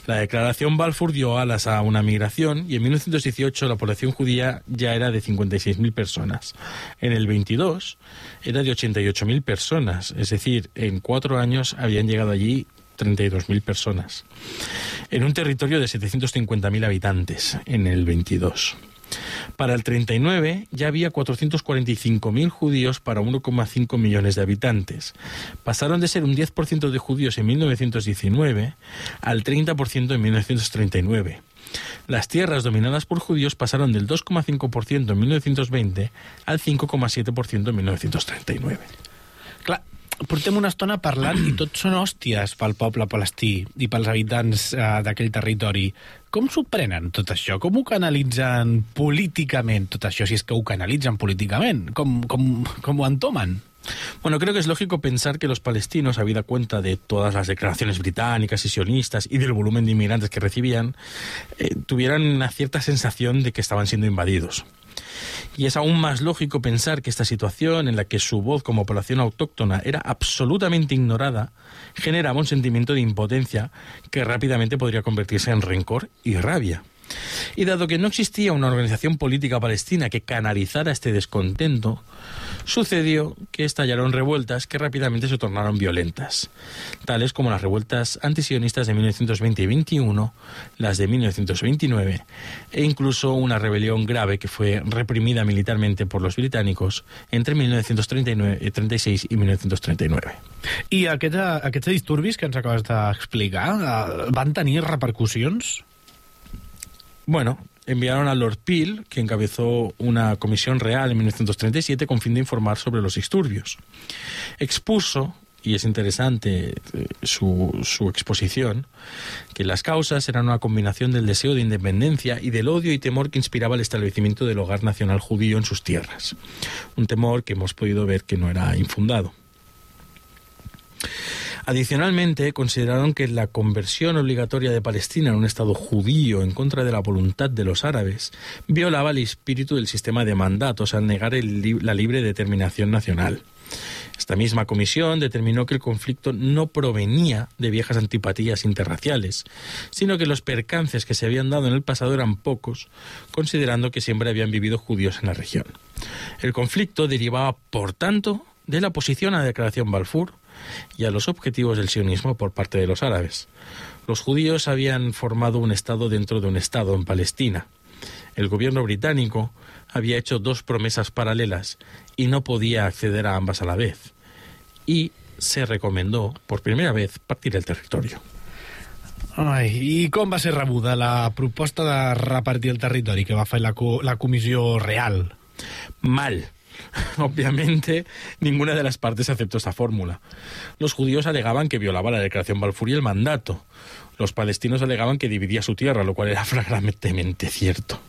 La declaración Balfour dio alas a una migración y en 1918 la población judía ya era de 56.000 personas. En el 22 era de 88.000 personas, es decir, en cuatro años habían llegado allí 32.000 personas. En un territorio de 750.000 habitantes en el 22. Para el 39 ya había 445.000 judíos para 1,5 millones de habitantes. Pasaron de ser un 10% de judíos en 1919 al 30% en 1939. Las tierras dominadas por judíos pasaron del 2,5% en 1920 al 5,7% en 1939. Clar, portem una estona parlant i són hòsties pel poble palestí i pels habitants eh, d'aquell territori. Com s'ho prenen tot això? Com ho canalitzen políticament tot això, si és que ho canalitzen políticament? Com, com, com ho entomen? Bueno, creo que es lógico pensar que los palestinos, habida cuenta de todas las declaraciones británicas y sionistas y del volumen de inmigrantes que recibían, eh, tuvieran una cierta sensación de que estaban siendo invadidos. Y es aún más lógico pensar que esta situación, en la que su voz como población autóctona era absolutamente ignorada, generaba un sentimiento de impotencia que rápidamente podría convertirse en rencor y rabia. Y dado que no existía una organización política palestina que canalizara este descontento, sucedió que estallaron revueltas que rápidamente se tornaron violentas, tales como las revueltas antisionistas de 1920 y 21, las de 1929 e incluso una rebelión grave que fue reprimida militarmente por los británicos entre 1936 y 1939. I aquests, aquests disturbis que ens acabes d'explicar eh, van tenir repercussions? Bueno, enviaron a Lord Peel, que encabezó una comisión real en 1937 con fin de informar sobre los disturbios. Expuso, y es interesante eh, su, su exposición, que las causas eran una combinación del deseo de independencia y del odio y temor que inspiraba el establecimiento del hogar nacional judío en sus tierras. Un temor que hemos podido ver que no era infundado. Adicionalmente, consideraron que la conversión obligatoria de Palestina en un Estado judío en contra de la voluntad de los árabes violaba el espíritu del sistema de mandatos al negar la libre determinación nacional. Esta misma comisión determinó que el conflicto no provenía de viejas antipatías interraciales, sino que los percances que se habían dado en el pasado eran pocos, considerando que siempre habían vivido judíos en la región. El conflicto derivaba, por tanto, de la oposición a la declaración Balfour y a los objetivos del sionismo por parte de los árabes. Los judíos habían formado un Estado dentro de un Estado en Palestina. El gobierno británico había hecho dos promesas paralelas y no podía acceder a ambas a la vez. Y se recomendó, por primera vez, partir el territorio. Ai, I com va ser rebuda la proposta de repartir el territori que va fer la, la comissió real? Mal. Obviamente, ninguna de las partes aceptó esta fórmula. Los judíos alegaban que violaba la declaración Balfour y el mandato. Los palestinos alegaban que dividía su tierra, lo cual era flagrantemente cierto.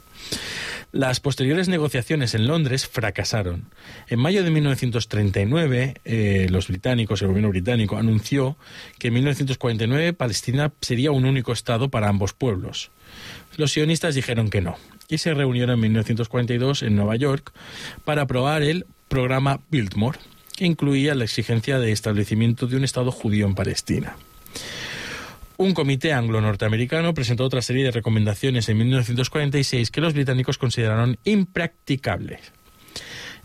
Las posteriores negociaciones en Londres fracasaron. En mayo de 1939, eh, los británicos, el gobierno británico, anunció que en 1949 Palestina sería un único Estado para ambos pueblos. Los sionistas dijeron que no y se reunieron en 1942 en Nueva York para aprobar el programa Biltmore, que incluía la exigencia de establecimiento de un Estado judío en Palestina. Un comité anglo-norteamericano presentó otra serie de recomendaciones en 1946 que los británicos consideraron impracticables.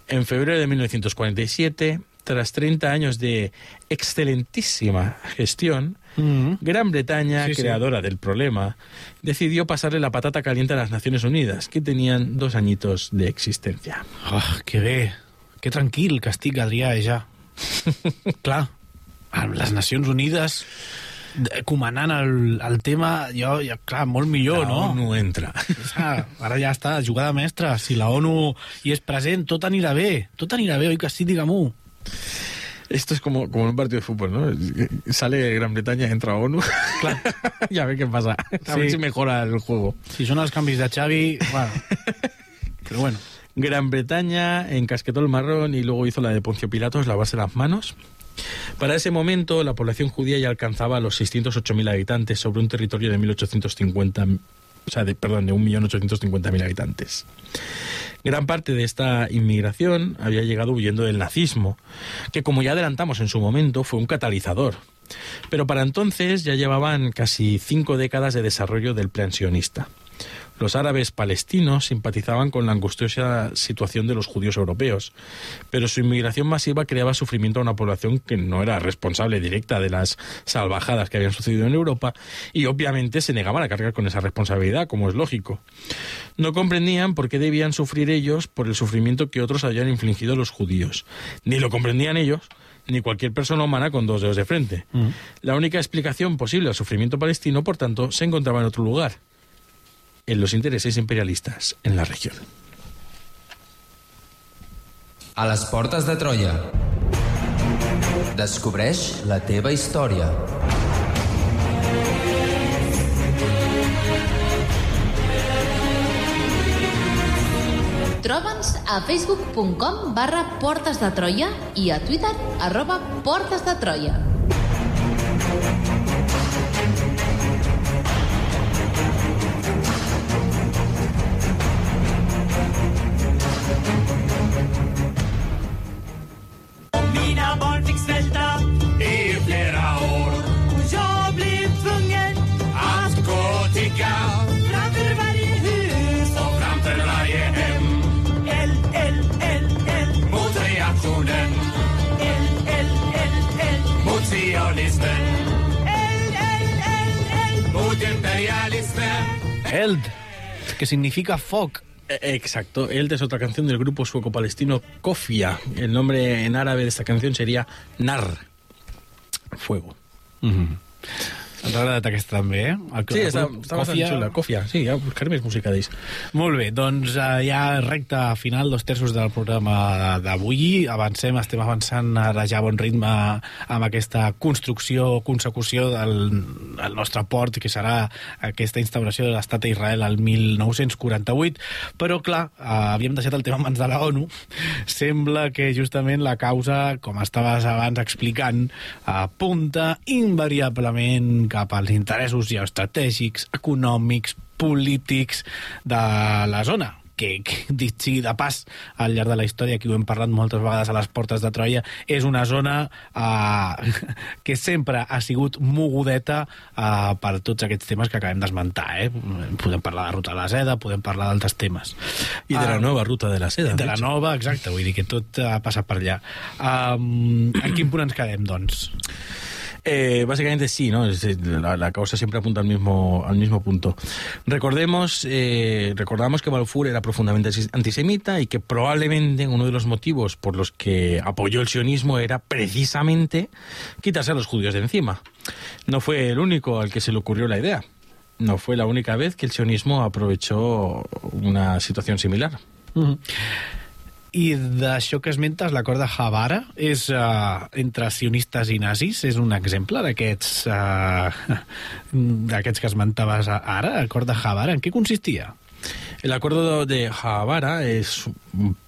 En febrero de 1947, tras 30 años de excelentísima gestión, Mm. Gran Bretaña, Sí, sí. creadora del problema, decidió pasarle la patata caliente a las Naciones Unidas, que tenían dos añitos de existencia. Oh, que bé, que tranquil que estic, Adrià, ja. Clar, amb les Nacions Unides de- comanant el, el tema, jo, ja, clar, molt millor, La no? ONU entra. Ah, ara ja està, jugada mestra. Si la ONU hi és present, tot anirà bé. Tot anirà bé, oi que sí, digue-m'ho. Esto es como, como en un partido de fútbol, ¿no? Sale Gran Bretaña, entra ONU. Claro. y a ver qué pasa. A Sí. ver si mejora el juego. Si són els canvis de Xavi, bueno... Però bueno, Gran Bretaña encasquetó el marrón y luego hizo la de Poncio Pilatos, lavarse las manos. Para ese momento, la población judía ya alcanzaba los 608.000 habitantes sobre un territorio de 1.850, o sea, de, perdón, de 1.850.000 habitantes. Gran parte de esta inmigración había llegado huyendo del nazismo, que como ya adelantamos en su momento fue un catalizador. Pero para entonces ya llevaban casi cinco décadas de desarrollo del plan sionista. Los árabes palestinos simpatizaban con la angustiosa situación de los judíos europeos, pero su inmigración masiva creaba sufrimiento a una población que no era responsable directa de las salvajadas que habían sucedido en Europa y obviamente se negaban a cargar con esa responsabilidad, como es lógico. No comprendían por qué debían sufrir ellos por el sufrimiento que otros habían infligido los judíos. Ni lo comprendían ellos, ni cualquier persona humana con dos dedos de frente. La única explicación posible al sufrimiento palestino, por tanto, se encontraba en otro lugar, en los intereses imperialistas en la región. A les portes de Troia. Descobreix la teva història. Troba'ns a facebook.com barra Portes de Troia i a Twitter arroba Portes de Troia. Mina barn fick svälta i flera år och jag blev tvungen att gå och tigga framför varje hus och framför varje hem. L, L, L, L mot reaktionen. L, L, L, L mot sionismen. L, L, L, L mot imperialismen. Eld, que significa foc. Eh, Exacto, Eld es otra canción del grupo sueco-palestino Kofia. El nombre en árabe de esta canción sería Nar. Fuego. Ens ha agradat aquesta també, eh? El, Sí, el està, està bastant xula. Kofia, sí, ja buscaré més música d'ells. Molt bé, doncs eh, ja recta final, dos terços del programa d'avui. Avancem, estem avançant ara ja a bon ritme amb aquesta construcció, consecució del, del nostre port, que serà aquesta instauració de l'estat d'Israel al 1948. Però, clar, eh, havíem deixat el tema en mans de la ONU. Sembla que justament la causa, com estaves abans explicant, apunta invariablement cap als interessos geoestratègics, econòmics, polítics de la zona que, que dit sigui de pas al llarg de la història, aquí ho hem parlat moltes vegades a les portes de Troia, és una zona eh, que sempre ha sigut mogudeta eh, per tots aquests temes que acabem d'esmentar. Eh? Podem parlar de la ruta de la seda, podem parlar d'altres temes. Y de la nueva ruta de la seda. de la nova, exacte, vull dir que tot ha passat per allà. Um, en quin punt ens quedem, doncs? Eh, básicamente sí, ¿no? La, la causa siempre apunta al mismo, al mismo punto. Recordemos, eh, recordamos que Balfour era profundamente antis- antisemita y que probablemente uno de los motivos por los que apoyó el sionismo era precisamente quitarse a los judíos de encima. No fue el único al que se le ocurrió la idea. No fue la única vez que el sionismo aprovechó una situación similar. I d'això que esmentes, l'acord de Havara és uh, entre sionistes i nazis? És un exemple d'aquests uh, d'aquests que esmentaves ara, l'acord de Havara? En què consistia? El acuerdo de Havara es,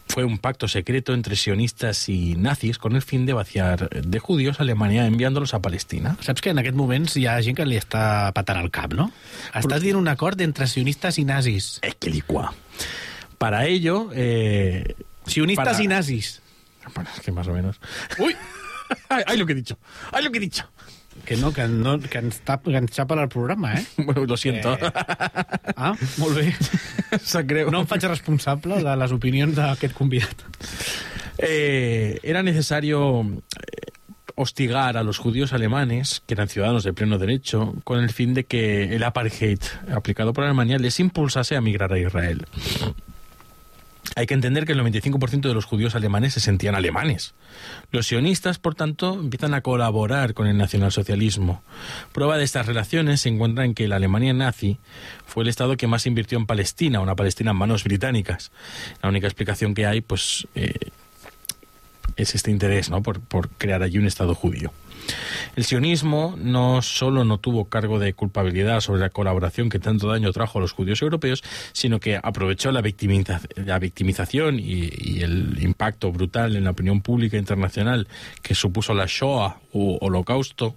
fue un pacto secreto entre sionistas y nazis con el fin de vaciar de judíos a Alemania enviándolos a Palestina. Saps que en aquests moments hi ha gent que li està patant el cap, no? Estàs dient un acord entre sionistes i nazis. Equilicua. Para ello, eh, Sionistes Para- i nazis. Bueno, es que más o menos. Ui! Ay, ay, lo que he dicho. Ay, lo que he dicho. Que no, que, no, que ens, tap, que ens xapa el programa, eh? Bueno, lo siento. Eh. Ah, molt bé. Sap greu. No em faig responsable de les opinions d'aquest convidat. Eh, era necesario eh, hostigar a los judíos alemanes, que eran ciudadanos de pleno derecho, con el fin de que el apartheid aplicado por Alemania les impulsase a migrar a Israel. Hay que entender que el 95% de los judíos alemanes se sentían alemanes. Los sionistas, por tanto, empiezan a colaborar con el nacionalsocialismo. Prueba de estas relaciones se encuentra en que la Alemania nazi fue el estado que más invirtió en Palestina, una Palestina en manos británicas. La única explicación que hay, pues, eh, es este interés, ¿no? Por, por crear allí un estado judío. El sionismo no solo no tuvo cargo de culpabilidad sobre la colaboración que tanto daño trajo a los judíos europeos, sino que aprovechó la, victimiza- la victimización y, el impacto brutal en la opinión pública internacional que supuso la Shoah u Holocausto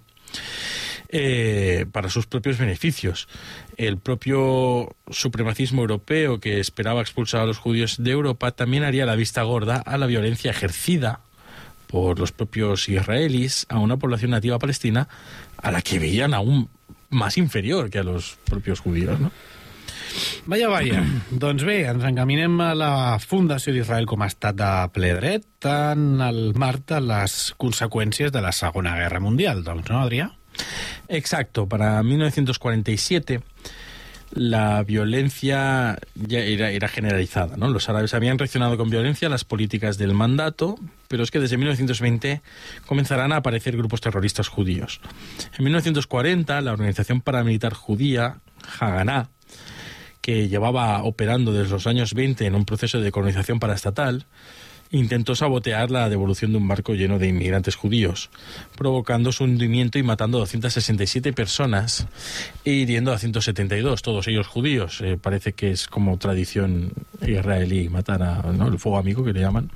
eh, para sus propios beneficios. El propio supremacismo europeo que esperaba expulsar a los judíos de Europa también haría la vista gorda a la violencia ejercida por los propios israelíes a una población nativa palestina a la que veían aún más inferior que a los propios judíos, ¿no? Vaja, vaja. doncs bé, ens encaminem a la fundació d'Israel com a estat de ple dret en el marc de les conseqüències de la Segona Guerra Mundial, doncs, no, Adrià? Exacto, para 1947 la violencia ya era, era generalizada. ¿no? Los árabes habían reaccionado con violencia a las políticas del mandato, pero es que desde 1920 comenzarán a aparecer grupos terroristas judíos. En 1940, la organización paramilitar judía, Haganah, que llevaba operando desde los años 20 en un proceso de colonización paraestatal, intentó sabotear la devolución de un barco lleno de inmigrantes judíos, provocando su hundimiento y matando a 267 personas e hiriendo a 172, todos ellos judíos. Eh, parece que es como tradición israelí matar a ¿no? el fuego amigo que le llaman.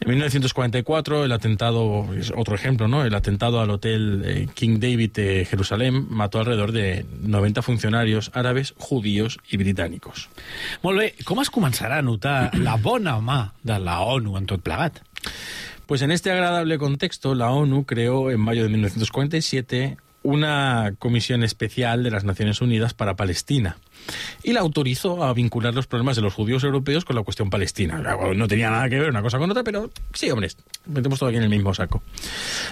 En 1944 el atentado, es otro ejemplo, ¿no? El atentado al hotel eh, King David de Jerusalén mató alrededor de 90 funcionarios árabes, judíos y británicos. Molt bé, com es començarà a notar la bona mà de la ONU en tot plegat? Pues en este agradable contexto, la ONU creó en mayo de 1947 una comisión especial de las Naciones Unidas para Palestina y la autorizó a vincular los problemas de los judíos europeos con la cuestión palestina. No tenía nada que ver una cosa con otra, pero sí, hombre, metemos todo aquí en el mismo saco.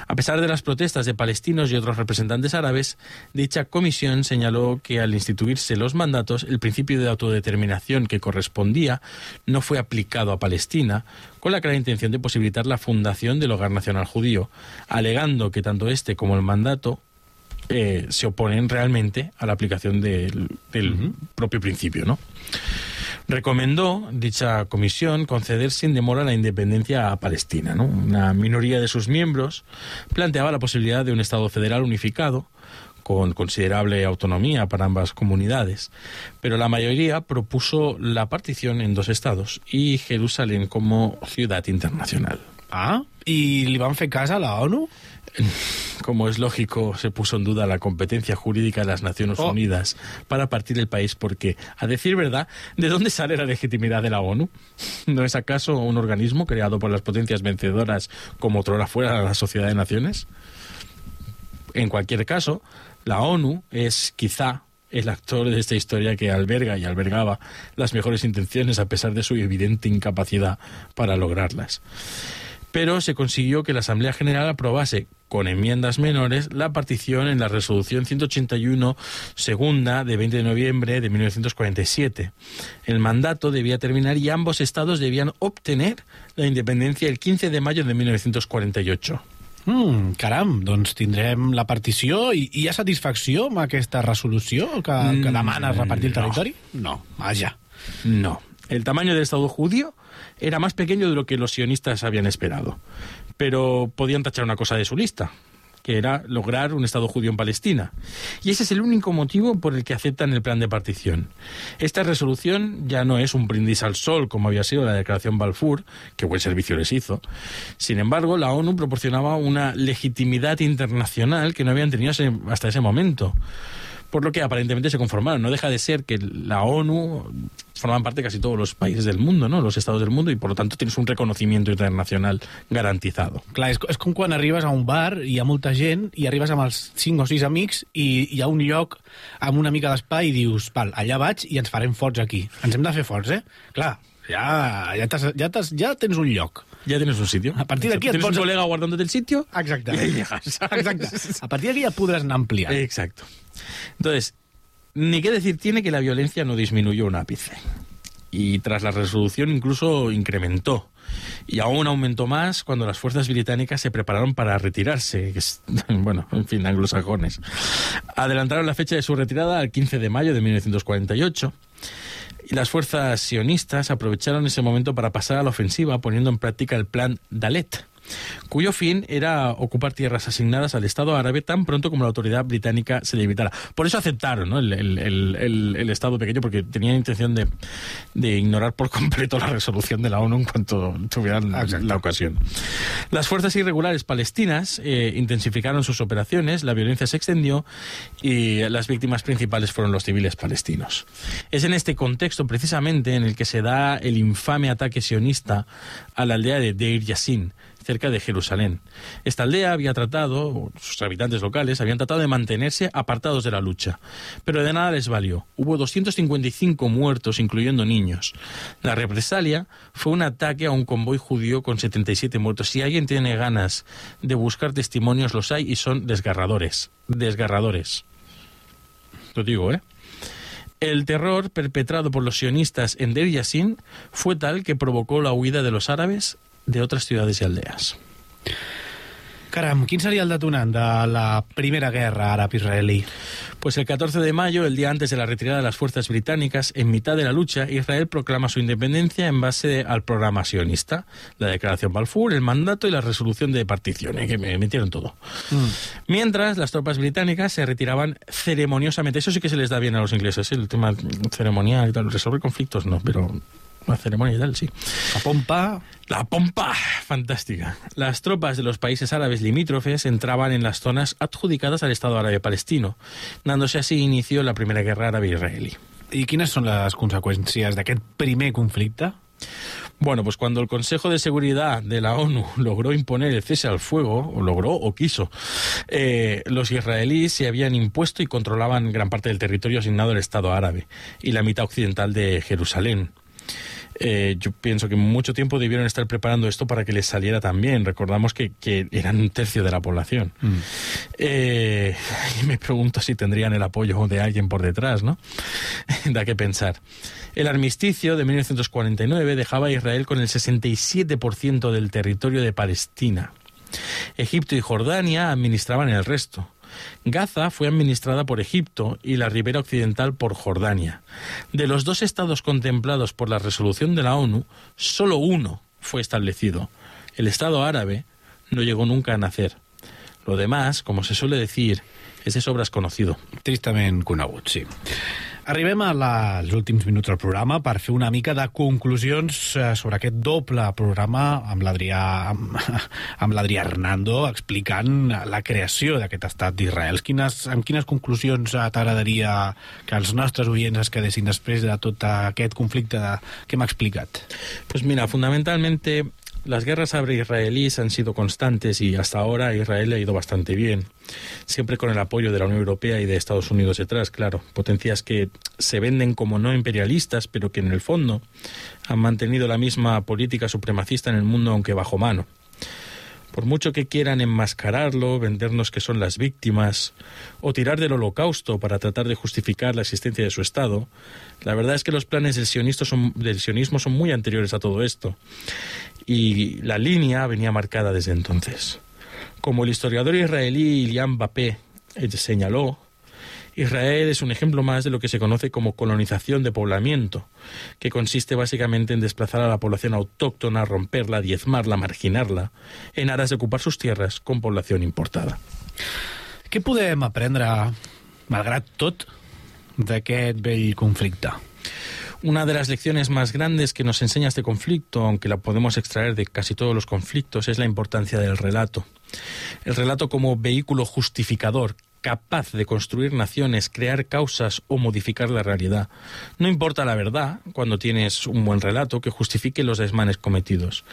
A pesar de las protestas de palestinos y otros representantes árabes, dicha comisión señaló que al instituirse los mandatos, el principio de autodeterminación que correspondía no fue aplicado a Palestina, con la clara intención de posibilitar la fundación del hogar nacional judío, alegando que tanto este como el mandato eh, se oponen realmente a la aplicación del, del propio principio, ¿no? Recomendó dicha comisión conceder sin demora la independencia a Palestina. ¿no? Una minoría de sus miembros planteaba la posibilidad de un Estado federal unificado con considerable autonomía para ambas comunidades, pero la mayoría propuso la partición en dos estados y Jerusalén como ciudad internacional. Ah, i li van fer cas a la ONU? Como es lógico, se puso en duda la competencia jurídica de las Naciones Oh. Unidas para partir el país porque, a decir verdad, ¿de dónde sale la legitimidad de la ONU? ¿No es acaso un organismo creado por las potencias vencedoras como otrora fuera la Sociedad de Naciones? En cualquier caso, la ONU es quizá el actor de esta historia que alberga y albergaba las mejores intenciones a pesar de su evidente incapacidad para lograrlas pero se consiguió que la Asamblea General aprobase con enmiendas menores la partición en la resolución 181 segunda de 20 de noviembre de 1947. El mandato debía terminar y ambos estados debían obtener la independencia el 15 de mayo de 1948. Mm, caram, doncs tindrem la partició i hi ha satisfacció amb aquesta resolució que, que Mm, demana repartir el no. territori? No, vaja. No. El tamaño del Estado judío era más pequeño de lo que los sionistas habían esperado. Pero podían tachar una cosa de su lista, que era lograr un Estado judío en Palestina. Y ese es el único motivo por el que aceptan el plan de partición. Esta resolución ya no es un brindis al sol, como había sido la declaración Balfour, que buen servicio les hizo. Sin embargo, la ONU proporcionaba una legitimidad internacional que no habían tenido hasta ese momento por lo que aparentemente se conformaron. No deja de ser que la ONU forman parte de casi todos los países del mundo, ¿no? los estados del mundo, y por lo tanto tienes un reconocimiento internacional garantizado. Clar, és, és com quan arribes a un bar i hi ha molta gent i arribes amb els 5 o 6 amics i hi ha un lloc amb una mica d'espai i dius, val, allà vaig i ens farem forts aquí. Ens hem de fer forts, eh? Clar, ja, ja, ja, ja tens un lloc. Ya tienes un sitio. A partir de aquí et Tienes pots- un colega guardándote el sitio. Exacte. Y ahí llegas. Exacte. A partir d'aquí ja podràs anar ampliant. Exacto. Entonces, ni qué decir tiene que la violencia no disminuyó un ápice. Y tras la resolución incluso incrementó. Y aún aumentó más cuando las fuerzas británicas se prepararon para retirarse. que es- bueno, en fin, anglosajones. Adelantaron la fecha de su retirada al 15 de mayo de 1948. Y las fuerzas sionistas aprovecharon ese momento para pasar a la ofensiva poniendo en práctica el plan Dalet, cuyo fin era ocupar tierras asignadas al Estado árabe tan pronto como la autoridad británica se limitara. Por eso aceptaron ¿no? el, el- el- el- el Estado pequeño, porque tenían intención de, de ignorar por completo la resolución de la ONU en cuanto tuvieran Exacto. la ocasión. Las fuerzas irregulares palestinas eh, intensificaron sus operaciones, la violencia se extendió y las víctimas principales fueron los civiles palestinos. Es en este contexto precisamente en el que se da el infame ataque sionista a la aldea de Deir Yassin, cerca de Jerusalén. Esta aldea había tratado, sus habitantes locales, habían tratado de mantenerse apartados de la lucha, pero de nada les valió. Hubo 255 muertos, incluyendo niños. La represalia fue un ataque a un convoy judío con 77 muertos. Si alguien tiene ganas de buscar testimonios, los hay y son desgarradores. Desgarradores. Lo digo, ¿eh? El terror perpetrado por los sionistas en Deir Yassin fue tal que provocó la huida de los árabes de otras ciudades y aldeas. Caram, quin seria el detonant de la primera guerra àrab-israelí? Pues el 14 de mayo, el día antes de la retirada de las fuerzas británicas, en mitad de la lucha, Israel proclama su independencia en base al programa sionista, la declaración Balfour, el mandato y la resolución de partición, eh, que me metieron todo. Mientras, las tropas británicas se retiraban ceremoniosamente. Eso sí que se les da bien a los ingleses, ¿eh? el tema ceremonial y tal. Resolver conflictos no, pero la ceremonia y tal, sí. La pompa... La pompa, fantástica. Las tropas de los países árabes limítrofes entraban en las zonas adjudicadas al Estado árabe palestino, dándose así inicio la primera guerra árabe-israelí. I quines són les conseqüències d'aquest primer conflicte? Bueno, pues cuando el Consejo de Seguridad de la ONU logró imponer el cese al fuego, o logró o quiso, eh, los israelíes se habían impuesto y controlaban gran parte del territorio asignado al Estado árabe y la mitad occidental de Jerusalén. Eh, yo pienso que mucho tiempo debieron estar preparando esto para que les saliera también. Recordamos que, que eran un tercio de la población. Eh, y me pregunto si tendrían el apoyo de alguien por detrás, ¿no? da que pensar. El armisticio de 1949 dejaba a Israel con el 67% del territorio de Palestina. Egipto y Jordania administraban el resto. Gaza fue administrada por Egipto y la ribera occidental por Jordania. De los dos estados contemplados por la resolución de la ONU, solo uno fue establecido. El Estado árabe no llegó nunca a nacer. Lo demás, como se suele decir, es de sobras conocido. Tristament conegut, sí. Arribem a als últims minuts del programa per fer una mica de conclusions eh, sobre aquest doble programa amb l'Adrià amb, amb l'Adrià Hernando explicant la creació d'aquest estat d'Israel. Quines, amb quines conclusions eh, t'agradaria que els nostres oients es quedessin després de tot aquest conflicte que hem explicat? Pues mira, fundamentalmente las guerras árabe-israelíes han sido constantes y hasta ahora Israel ha ido bastante bien. Siempre con el apoyo de la Unión Europea y de Estados Unidos detrás, claro. Potencias que se venden como no imperialistas, pero que en el fondo han mantenido la misma política supremacista en el mundo, aunque bajo mano. Por mucho que quieran enmascararlo, vendernos que son las víctimas, o tirar del holocausto para tratar de justificar la existencia de su Estado, la verdad es que los planes del, del sionismo son muy anteriores a todo esto. Y la línea venía marcada desde entonces. Como el historiador israelí Ilian Bapé eh, señaló, Israel es un ejemplo más de lo que se conoce como colonización de poblamiento, que consiste básicamente en desplazar a la población autóctona, romperla, diezmarla, marginarla, en aras de ocupar sus tierras con población importada. Què podem aprendre, malgrat tot, d'aquest vell conflicte? Una de las lecciones más grandes que nos enseña este conflicto, aunque la podemos extraer de casi todos los conflictos, es la importancia del relato. El relato como vehículo justificador, capaz de construir naciones, crear causas o modificar la realidad. No importa la verdad cuando tienes un buen relato que justifique los desmanes cometidos.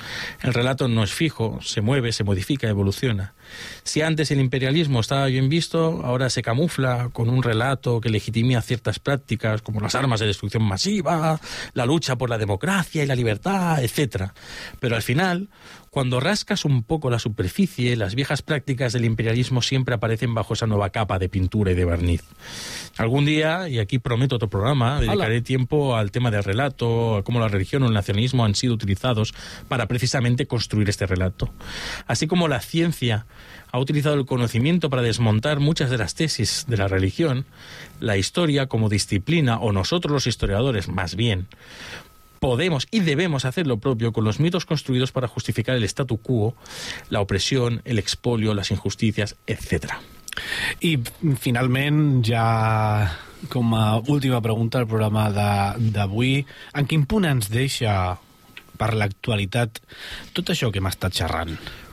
El relato no es fijo, se mueve, se modifica, evoluciona. Si antes el imperialismo estaba bien visto, ahora se camufla con un relato que legitimia ciertas prácticas como las armas de destrucción masiva, la lucha por la democracia y la libertad, etc. Pero al final, cuando rascas un poco la superficie, las viejas prácticas del imperialismo siempre aparecen bajo esa nueva capa de pintura y de barniz. Algún día, y aquí prometo otro programa, dedicaré tiempo al tema del relato, a cómo la religión o el nacionalismo han sido utilizados para precisamente construir este relato. Así como la ciencia ha utilizado el conocimiento para desmontar muchas de las tesis de la religión, la historia como disciplina, o nosotros los historiadores más bien, podemos y debemos hacer lo propio con los mitos construidos para justificar el statu quo, la opresión, el expolio, las injusticias, etcétera. I finalment, ja com a última pregunta al programa d'avui, en quin punt ens deixa per l'actualitat tot això que hem estat?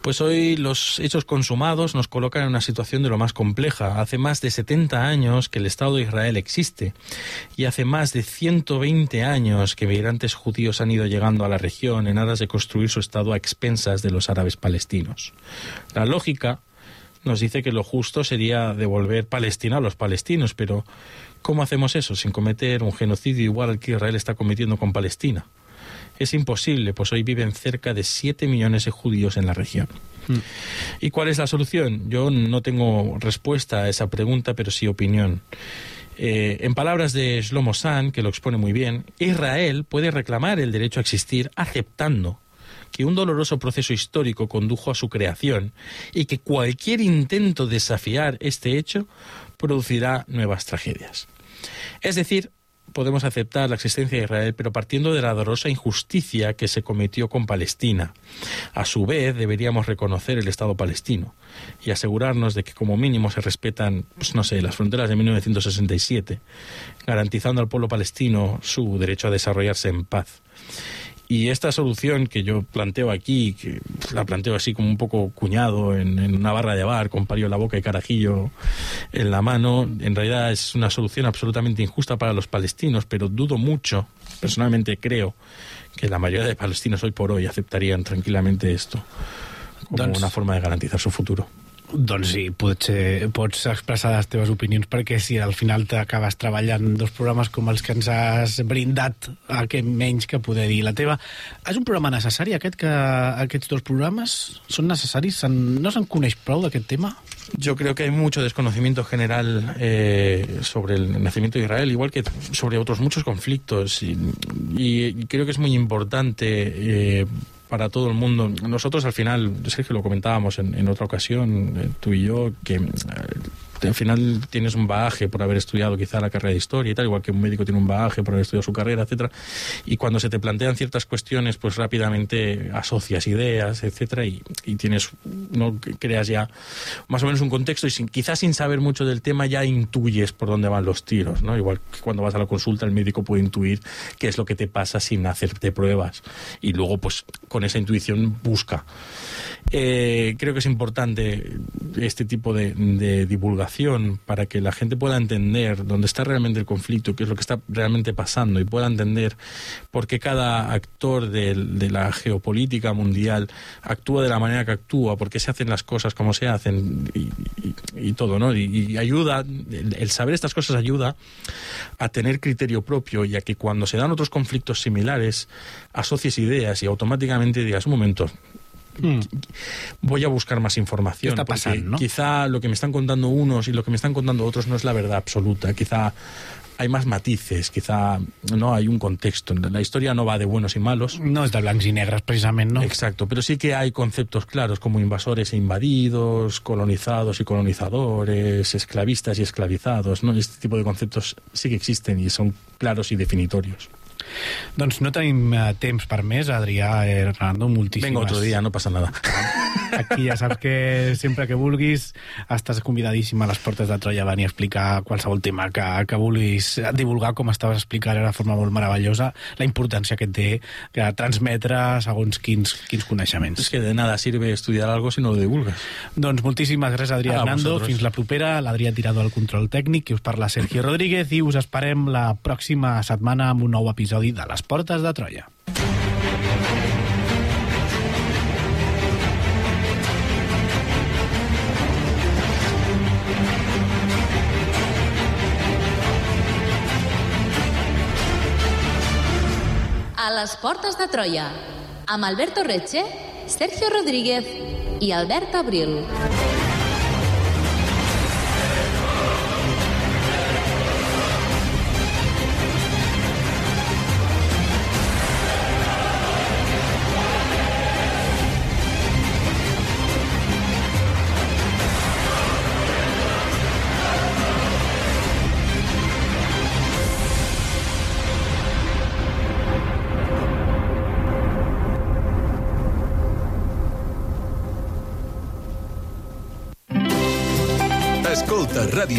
Pues hoy los hechos consumados nos colocan en una situación de lo más compleja. Hace más de 70 años que el Estado de Israel existe y hace más de 120 años que migrantes judíos han ido llegando a la región en aras de construir su Estado a expensas de los árabes palestinos. La lógica nos dice que lo justo sería devolver Palestina a los palestinos, pero ¿cómo hacemos eso sin cometer un genocidio igual al que Israel está cometiendo con Palestina? Es imposible, pues hoy viven cerca de 7 millones de judíos en la región. ¿Y cuál es la solución? Yo no tengo respuesta a esa pregunta, pero sí opinión. Eh, en palabras de Shlomo San, que lo expone muy bien, Israel puede reclamar el derecho a existir aceptando que un doloroso proceso histórico condujo a su creación y que cualquier intento de desafiar este hecho producirá nuevas tragedias. Es decir, podemos aceptar la existencia de Israel, pero partiendo de la dolorosa injusticia que se cometió con Palestina. A su vez, deberíamos reconocer el Estado palestino y asegurarnos de que como mínimo se respetan, pues, no sé, las fronteras de 1967, garantizando al pueblo palestino su derecho a desarrollarse en paz. Y esta solución que yo planteo aquí, que la planteo así como un poco cuñado en, en una barra de bar con palio en la boca y carajillo en la mano, en realidad es una solución absolutamente injusta para los palestinos, pero dudo mucho, personalmente creo, que la mayoría de palestinos hoy por hoy aceptarían tranquilamente esto como una forma de garantizar su futuro. Doncs sí, potser pots expressar les teves opinions perquè si al final t'acabes treballant dos programes com els que ens has brindat, a què menys que poder dir la teva. És un programa necessari aquest que aquests dos programes són necessaris? No se'n coneix prou d'aquest tema? Yo creo que hay mucho desconocimiento general eh, sobre el nacimiento de Israel, igual que sobre otros muchos conflictos. Y, y creo que es muy importante eh, para todo el mundo. Nosotros al final, Sergio, lo comentábamos en, en otra ocasión, eh, tú y yo, que eh, al final tienes un bagaje por haber estudiado quizá la carrera de historia y tal, igual que un médico tiene un bagaje por haber estudiado su carrera, etcétera. Y cuando se te plantean ciertas cuestiones, pues rápidamente asocias ideas, etcétera, y, y tienes, no creas ya más o menos un contexto y sin, quizás sin saber mucho del tema ya intuyes por dónde van los tiros, ¿no? Igual que cuando vas a la consulta el médico puede intuir qué es lo que te pasa sin hacerte pruebas y luego pues con esa intuición busca. Eh, creo que es importante este tipo de, de divulgación para que la gente pueda entender dónde está realmente el conflicto, qué es lo que está realmente pasando y pueda entender por qué cada actor de, la geopolítica mundial actúa de la manera que actúa, por qué se hacen las cosas como se hacen y, todo, ¿no? Y, y ayuda, el, el saber estas cosas ayuda a tener criterio propio y a que cuando se dan otros conflictos similares asocies ideas y automáticamente digas, un momento, voy a buscar más información. ¿Qué está pasando, no? Quizá lo que me están contando unos y lo que me están contando otros no es la verdad absoluta. Quizá hay más matices, quizá no hay un contexto. La historia no va de buenos y malos. No és de blancs i negres, precisament, no? Exacto, pero sí que hay conceptos claros como invasores e invadidos, colonizados y colonizadores, esclavistas y esclavizados, ¿no? Este tipo de conceptos sí que existen y son claros y definitorios. Doncs no tenim eh, temps per més, Adrià Hernando, moltíssimes... Venga otro día, no pasa nada. Aquí ja saps que sempre que vulguis estàs convidadíssim a les portes de Troia a venir a explicar qualsevol tema que, que vulguis divulgar, com estaves explicant de forma molt meravellosa, la importància que té que transmetre segons quins, quins coneixements. Es que de nada sirve estudiar algo si no lo divulgas. Doncs moltíssimes gràcies, Adrià A Hernando. Fins la propera. L'Adrià Tirado al control tècnic i us parla Sergio Rodríguez i us esperem la pròxima setmana amb un nou episodi de Les Portes de Troia. A les portes de Troia, amb Alberto Reche, Sergio Rodríguez i Albert Abril.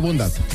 7,